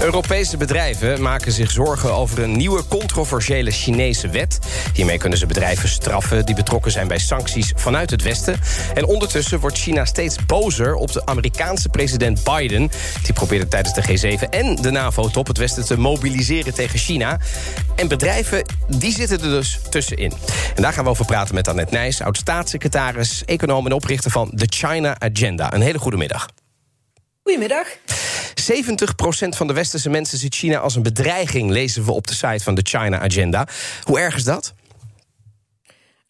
Europese bedrijven maken zich zorgen over een nieuwe controversiële Chinese wet. Hiermee kunnen ze bedrijven straffen die betrokken zijn bij sancties vanuit het Westen. En ondertussen wordt China steeds bozer op de Amerikaanse president Biden. Die probeerde tijdens de G7 en de NAVO-top het Westen te mobiliseren tegen China. En bedrijven, die zitten er dus tussenin. En daar gaan we over praten met Annette Nijs, oud-staatssecretaris, econoom en oprichter van The China Agenda. Een hele goede middag. Goedemiddag. 70% van de westerse mensen ziet China als een bedreiging, lezen we op de site van de China Agenda. Hoe erg is dat?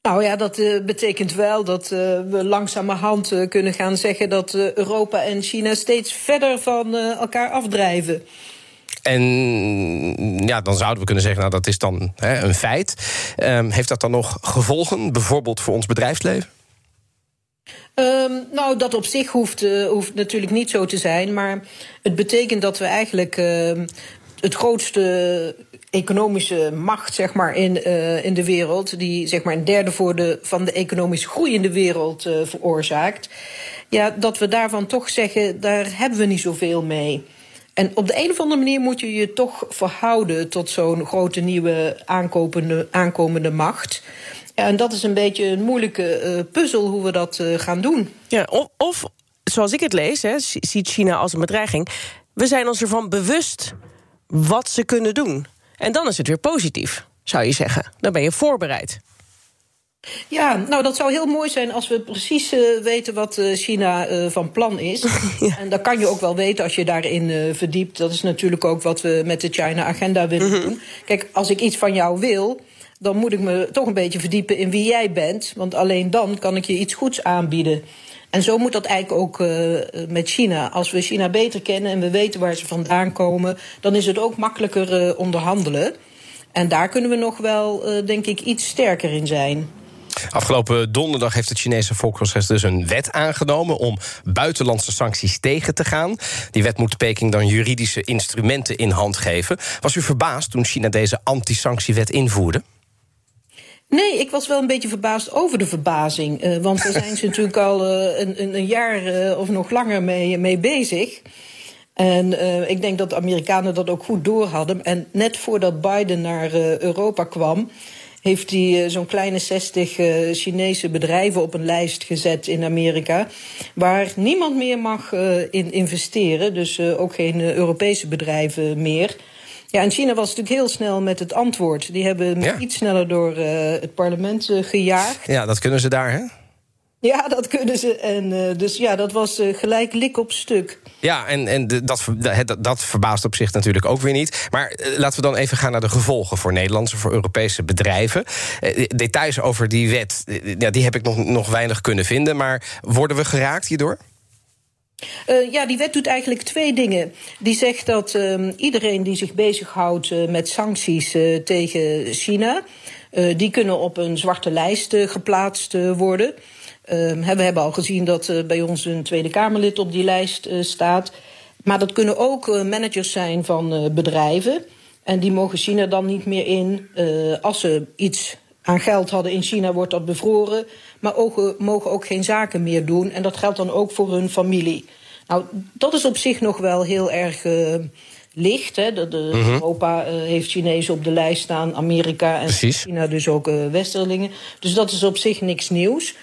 Nou ja, dat eh, betekent wel dat eh, we langzamerhand eh, kunnen gaan zeggen dat Europa en China steeds verder van elkaar afdrijven. En ja, dan zouden we kunnen zeggen, nou dat is dan hè, een feit. Ehm, heeft dat dan nog gevolgen, bijvoorbeeld voor ons bedrijfsleven? Ehm, nou, dat op zich hoeft, eh, hoeft natuurlijk niet zo te zijn. Maar het betekent dat we eigenlijk ehm, het grootste economische macht zeg maar, in, eh, in de wereld, die zeg maar, een derde voor de, van de economisch groeiende wereld eh, veroorzaakt. Ja, dat we daarvan toch zeggen, daar hebben we niet zoveel mee. En op de een of andere manier moet je je toch verhouden tot zo'n grote nieuwe aankomende macht. En dat is een beetje een moeilijke eh, puzzel hoe we dat eh, gaan doen. Ja, of, of, zoals ik het lees, hè, ziet China als een bedreiging. We zijn ons ervan bewust wat ze kunnen doen. En dan is het weer positief, zou je zeggen. Dan ben je voorbereid. Ja, nou dat zou heel mooi zijn als we precies eh, weten wat China van plan is. En dat kan je ook wel weten als je daarin verdiept. Dat is natuurlijk ook wat we met de China-agenda willen doen. Kijk, als ik iets van jou wil, dan moet ik me toch een beetje verdiepen in wie jij bent. Want alleen dan kan ik je iets goeds aanbieden. En zo moet dat eigenlijk ook eh, met China. Als we China beter kennen en we weten waar ze vandaan komen, dan is het ook makkelijker eh, onderhandelen. En daar kunnen we nog wel, eh, denk ik, iets sterker in zijn. Afgelopen donderdag heeft het Chinese Volkscongres dus een wet aangenomen om buitenlandse sancties tegen te gaan. Die wet moet Peking dan juridische instrumenten in hand geven. Was u verbaasd toen China deze anti-sanctiewet invoerde? Nee, ik was wel een beetje verbaasd over de verbazing. eh, want daar zijn ze natuurlijk al eh, een, een, een jaar eh, of nog langer mee, mee bezig. En ik denk dat de Amerikanen dat ook goed door hadden. En net voordat Biden naar Europa kwam, heeft hij zo'n kleine 60 eh, Chinese bedrijven op een lijst gezet in Amerika. Waar niemand meer mag in investeren. Dus ook geen Europese bedrijven meer. Ja, en China was natuurlijk heel snel met het antwoord. Die hebben Ja. iets sneller door eh, het parlement eh, gejaagd. Ja, dat kunnen ze daar, hè? Ja, dat kunnen ze. En eh, dus ja, dat was gelijk lik op stuk. Ja, en, en dat, dat, dat verbaast op zich natuurlijk ook weer niet. Maar laten we dan even gaan naar de gevolgen voor Nederlandse, voor Europese bedrijven. Details over die wet, ja, die heb ik nog, nog weinig kunnen vinden. Maar worden we geraakt hierdoor? Eh, ja, die wet doet eigenlijk twee dingen. Die zegt dat ehm, iedereen die zich bezighoudt eh, met sancties eh, tegen China, die kunnen op een zwarte lijst geplaatst worden. Ehm, we hebben al gezien dat bij ons een Tweede Kamerlid op die lijst staat. Maar dat kunnen ook managers zijn van bedrijven. En die mogen China dan niet meer in. Als ze iets aan geld hadden in China, wordt dat bevroren. Maar ook, mogen ook geen zaken meer doen. En dat geldt dan ook voor hun familie. Nou, dat is op zich nog wel heel erg eh, licht. Hè. De, de- Mhm. Europa eh, heeft Chinezen op de lijst staan, Amerika en Precies. China dus ook eh, Westerlingen. Dus dat is op zich niks nieuws.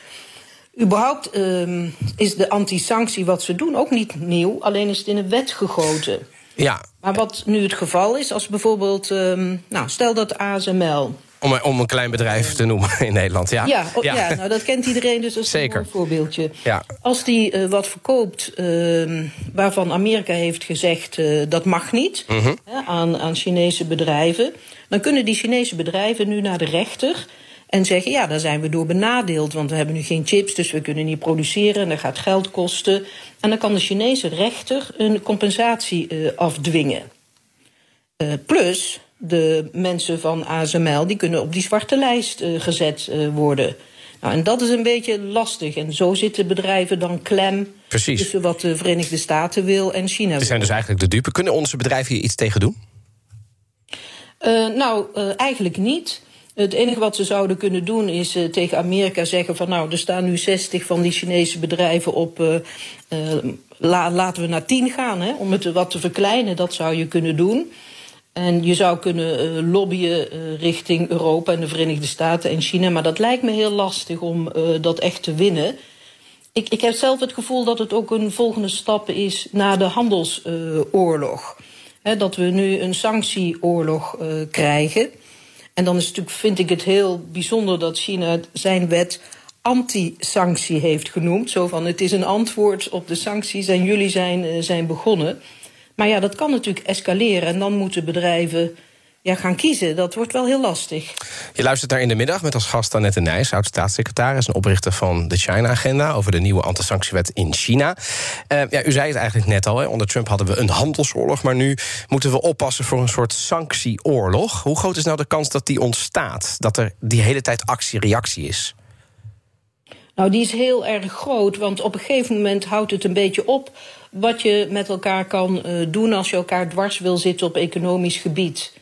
Überhaupt ehm, is de anti-sanctie wat ze doen ook niet nieuw, alleen is het in een wet gegoten. Ja, Maar wat nu het geval is, als bijvoorbeeld, ehm, nou, stel dat ASML. Om, om een klein bedrijf te noemen in Nederland. Ja, Ja, oh, ja. nou dat kent iedereen, dus dat is Zeker. een voorbeeldje. Ja. Als die eh, wat verkoopt ehm, waarvan Amerika heeft gezegd eh, dat mag niet Mhm. aan, aan Chinese bedrijven, dan kunnen die Chinese bedrijven nu naar de rechter en zeggen: ja, daar zijn we door benadeeld, want we hebben nu geen chips, dus we kunnen niet produceren en dat gaat geld kosten. En dan kan de Chinese rechter een compensatie eh, afdwingen. Plus de mensen van ASML die kunnen op die zwarte lijst uh, gezet uh, worden. Nou, en dat is een beetje lastig. En zo zitten bedrijven dan klem Precies. tussen wat de Verenigde Staten wil en China. Ze zijn dus eigenlijk de dupe. Kunnen onze bedrijven hier iets tegen doen? Uh, nou, uh, eigenlijk niet. Het enige wat ze zouden kunnen doen is uh, tegen Amerika zeggen van nou, er staan nu 60 van die Chinese bedrijven op. La, laten we naar 10 gaan, hè, om het wat te verkleinen. Dat zou je kunnen doen. En je zou kunnen uh, lobbyen uh, richting Europa en de Verenigde Staten en China. Maar dat lijkt me heel lastig om uh, dat echt te winnen. Ik, ik heb zelf het gevoel dat het ook een volgende stap is na de handelsoorlog. dat we nu een sanctieoorlog krijgen. En dan is natuurlijk, vind ik het heel bijzonder dat China zijn wet anti-sanctie heeft genoemd. Zo van het is een antwoord op de sancties en jullie zijn, zijn begonnen. Maar ja, dat kan natuurlijk escaleren en dan moeten bedrijven ja, gaan kiezen. Dat wordt wel heel lastig. Je luistert naar In de Middag met als gast Annette Nijs... oud-staatssecretaris en oprichter van de China-agenda... over de nieuwe antisanctiewet in China. Uh, ja, u zei het eigenlijk net al, hè. onder Trump hadden we een handelsoorlog... maar nu moeten we oppassen voor een soort sanctieoorlog. Hoe groot is nou de kans dat die ontstaat? Dat er die hele tijd actie-reactie is? Nou, die is heel erg groot, want op een gegeven moment houdt het een beetje op wat je met elkaar kan uh, doen als je elkaar dwars wil zitten op economisch gebied.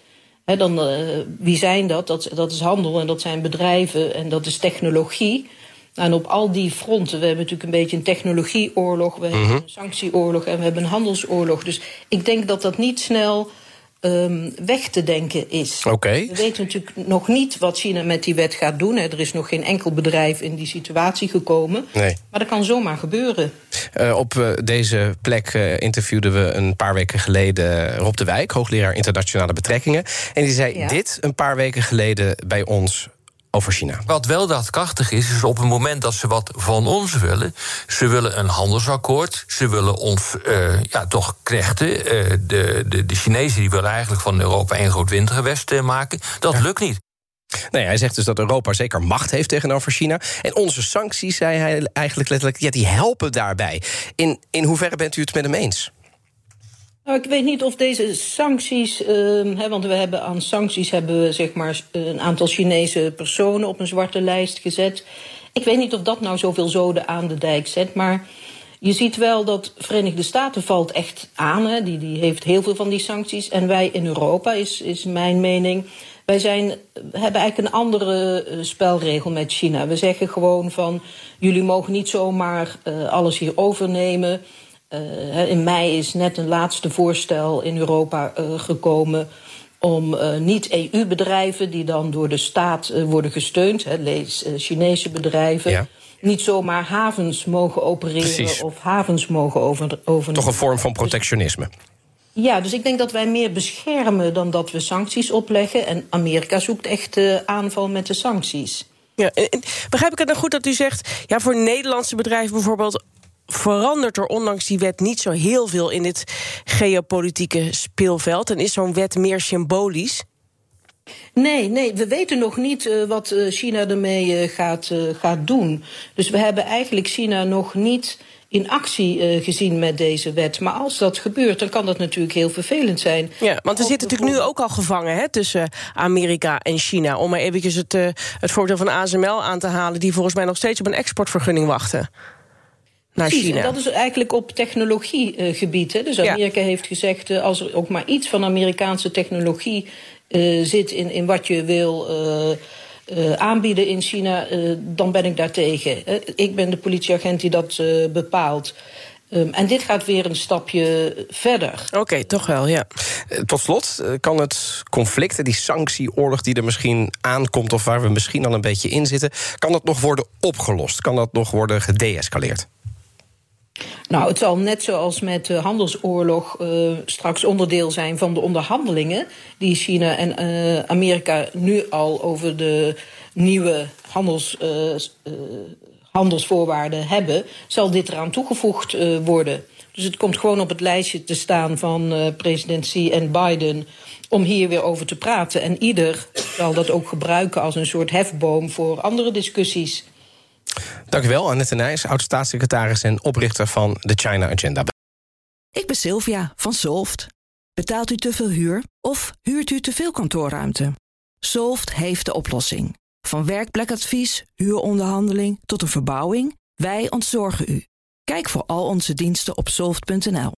He, dan, uh, wie zijn dat? dat? Dat is handel en dat zijn bedrijven en dat is technologie. En op al die fronten, we hebben natuurlijk een beetje een technologieoorlog, we mm -hmm. hebben een sanctieoorlog en we hebben een handelsoorlog. Dus ik denk dat dat niet snel um, weg te denken is. Okay. We weten natuurlijk nog niet wat China met die wet gaat doen. Er is nog geen enkel bedrijf in die situatie gekomen. Nee. Maar dat kan zomaar gebeuren. Uh, op uh, deze plek uh, interviewden we een paar weken geleden Rob de Wijk, hoogleraar internationale betrekkingen. En die zei ja. dit een paar weken geleden bij ons over China. Wat wel daadkrachtig is, is op het moment dat ze wat van ons willen. Ze willen een handelsakkoord. Ze willen ons uh, ja, toch knechten. Uh, de, de, de Chinezen die willen eigenlijk van Europa een groot wintergewest uh, maken. Dat ja. lukt niet. Nee, hij zegt dus dat Europa zeker macht heeft tegenover China. En onze sancties, zei hij eigenlijk letterlijk, ja, die helpen daarbij. In, in hoeverre bent u het met hem eens? Nou, ik weet niet of deze sancties, uh, hè, want we hebben aan sancties hebben we zeg maar een aantal Chinese personen op een zwarte lijst gezet. Ik weet niet of dat nou zoveel zoden aan de dijk zet, maar je ziet wel dat Verenigde Staten valt echt aan. Hè. Die, die heeft heel veel van die sancties. En wij in Europa, is, is mijn mening, wij zijn, hebben eigenlijk een andere uh, spelregel met China. We zeggen gewoon van, jullie mogen niet zomaar uh, alles hier overnemen. Uh, in mei is net een laatste voorstel in Europa uh, gekomen om uh, niet-EU-bedrijven die dan door de staat worden gesteund, hè, lees Chinese bedrijven, ja. niet zomaar havens mogen opereren Precies. of havens mogen over, overnemen. Toch een vorm van protectionisme. Ja, dus ik denk dat wij meer beschermen dan dat we sancties opleggen. En Amerika zoekt echt aanval met de sancties. Ja, begrijp ik het nou goed dat u zegt, ja, voor Nederlandse bedrijven bijvoorbeeld verandert er ondanks die wet niet zo heel veel in het geopolitieke speelveld? En is zo'n wet meer symbolisch? Nee, nee, we weten nog niet uh, wat uh, China ermee uh, gaat, gaat doen. Dus we hebben eigenlijk China nog niet in actie gezien met deze wet. Maar als dat gebeurt, dan kan dat natuurlijk heel vervelend zijn. Ja, want er zit natuurlijk nu ook al gevangen hè, tussen Amerika en China. Om maar eventjes het, het voordeel van ASML aan te halen... die volgens mij nog steeds op een exportvergunning wachten. Naar Precies, China. en dat is eigenlijk op technologiegebied. Uh, dus Amerika ja. heeft gezegd, uh, als er ook maar iets van Amerikaanse technologie uh, zit in, in wat je wil aanbieden in China, dan ben ik daartegen. ik ben de politieagent die dat bepaalt. Um, en dit gaat weer een stapje verder. Oké, okay, toch wel, ja. Tot slot, kan het conflict, die sanctieoorlog die er misschien aankomt... of waar we misschien al een beetje in zitten... kan dat nog worden opgelost? Kan dat nog worden gedeescaleerd? Nou, het zal net zoals met de handelsoorlog uh, straks onderdeel zijn van de onderhandelingen die China en uh, Amerika nu al over de nieuwe handels, uh, handelsvoorwaarden hebben, zal dit eraan toegevoegd worden. Dus het komt gewoon op het lijstje te staan van president Xi en Biden om hier weer over te praten. En ieder zal dat ook gebruiken als een soort hefboom voor andere discussies. Dank u wel, Annette Nijs, oud-staatssecretaris en oprichter van de China Agenda. Ik ben Sylvia van Solft. Betaalt u te veel huur of huurt u te veel kantoorruimte? Solft heeft de oplossing. Van werkplekadvies, huuronderhandeling tot een verbouwing, wij ontzorgen u. Kijk voor al onze diensten op soft.nl.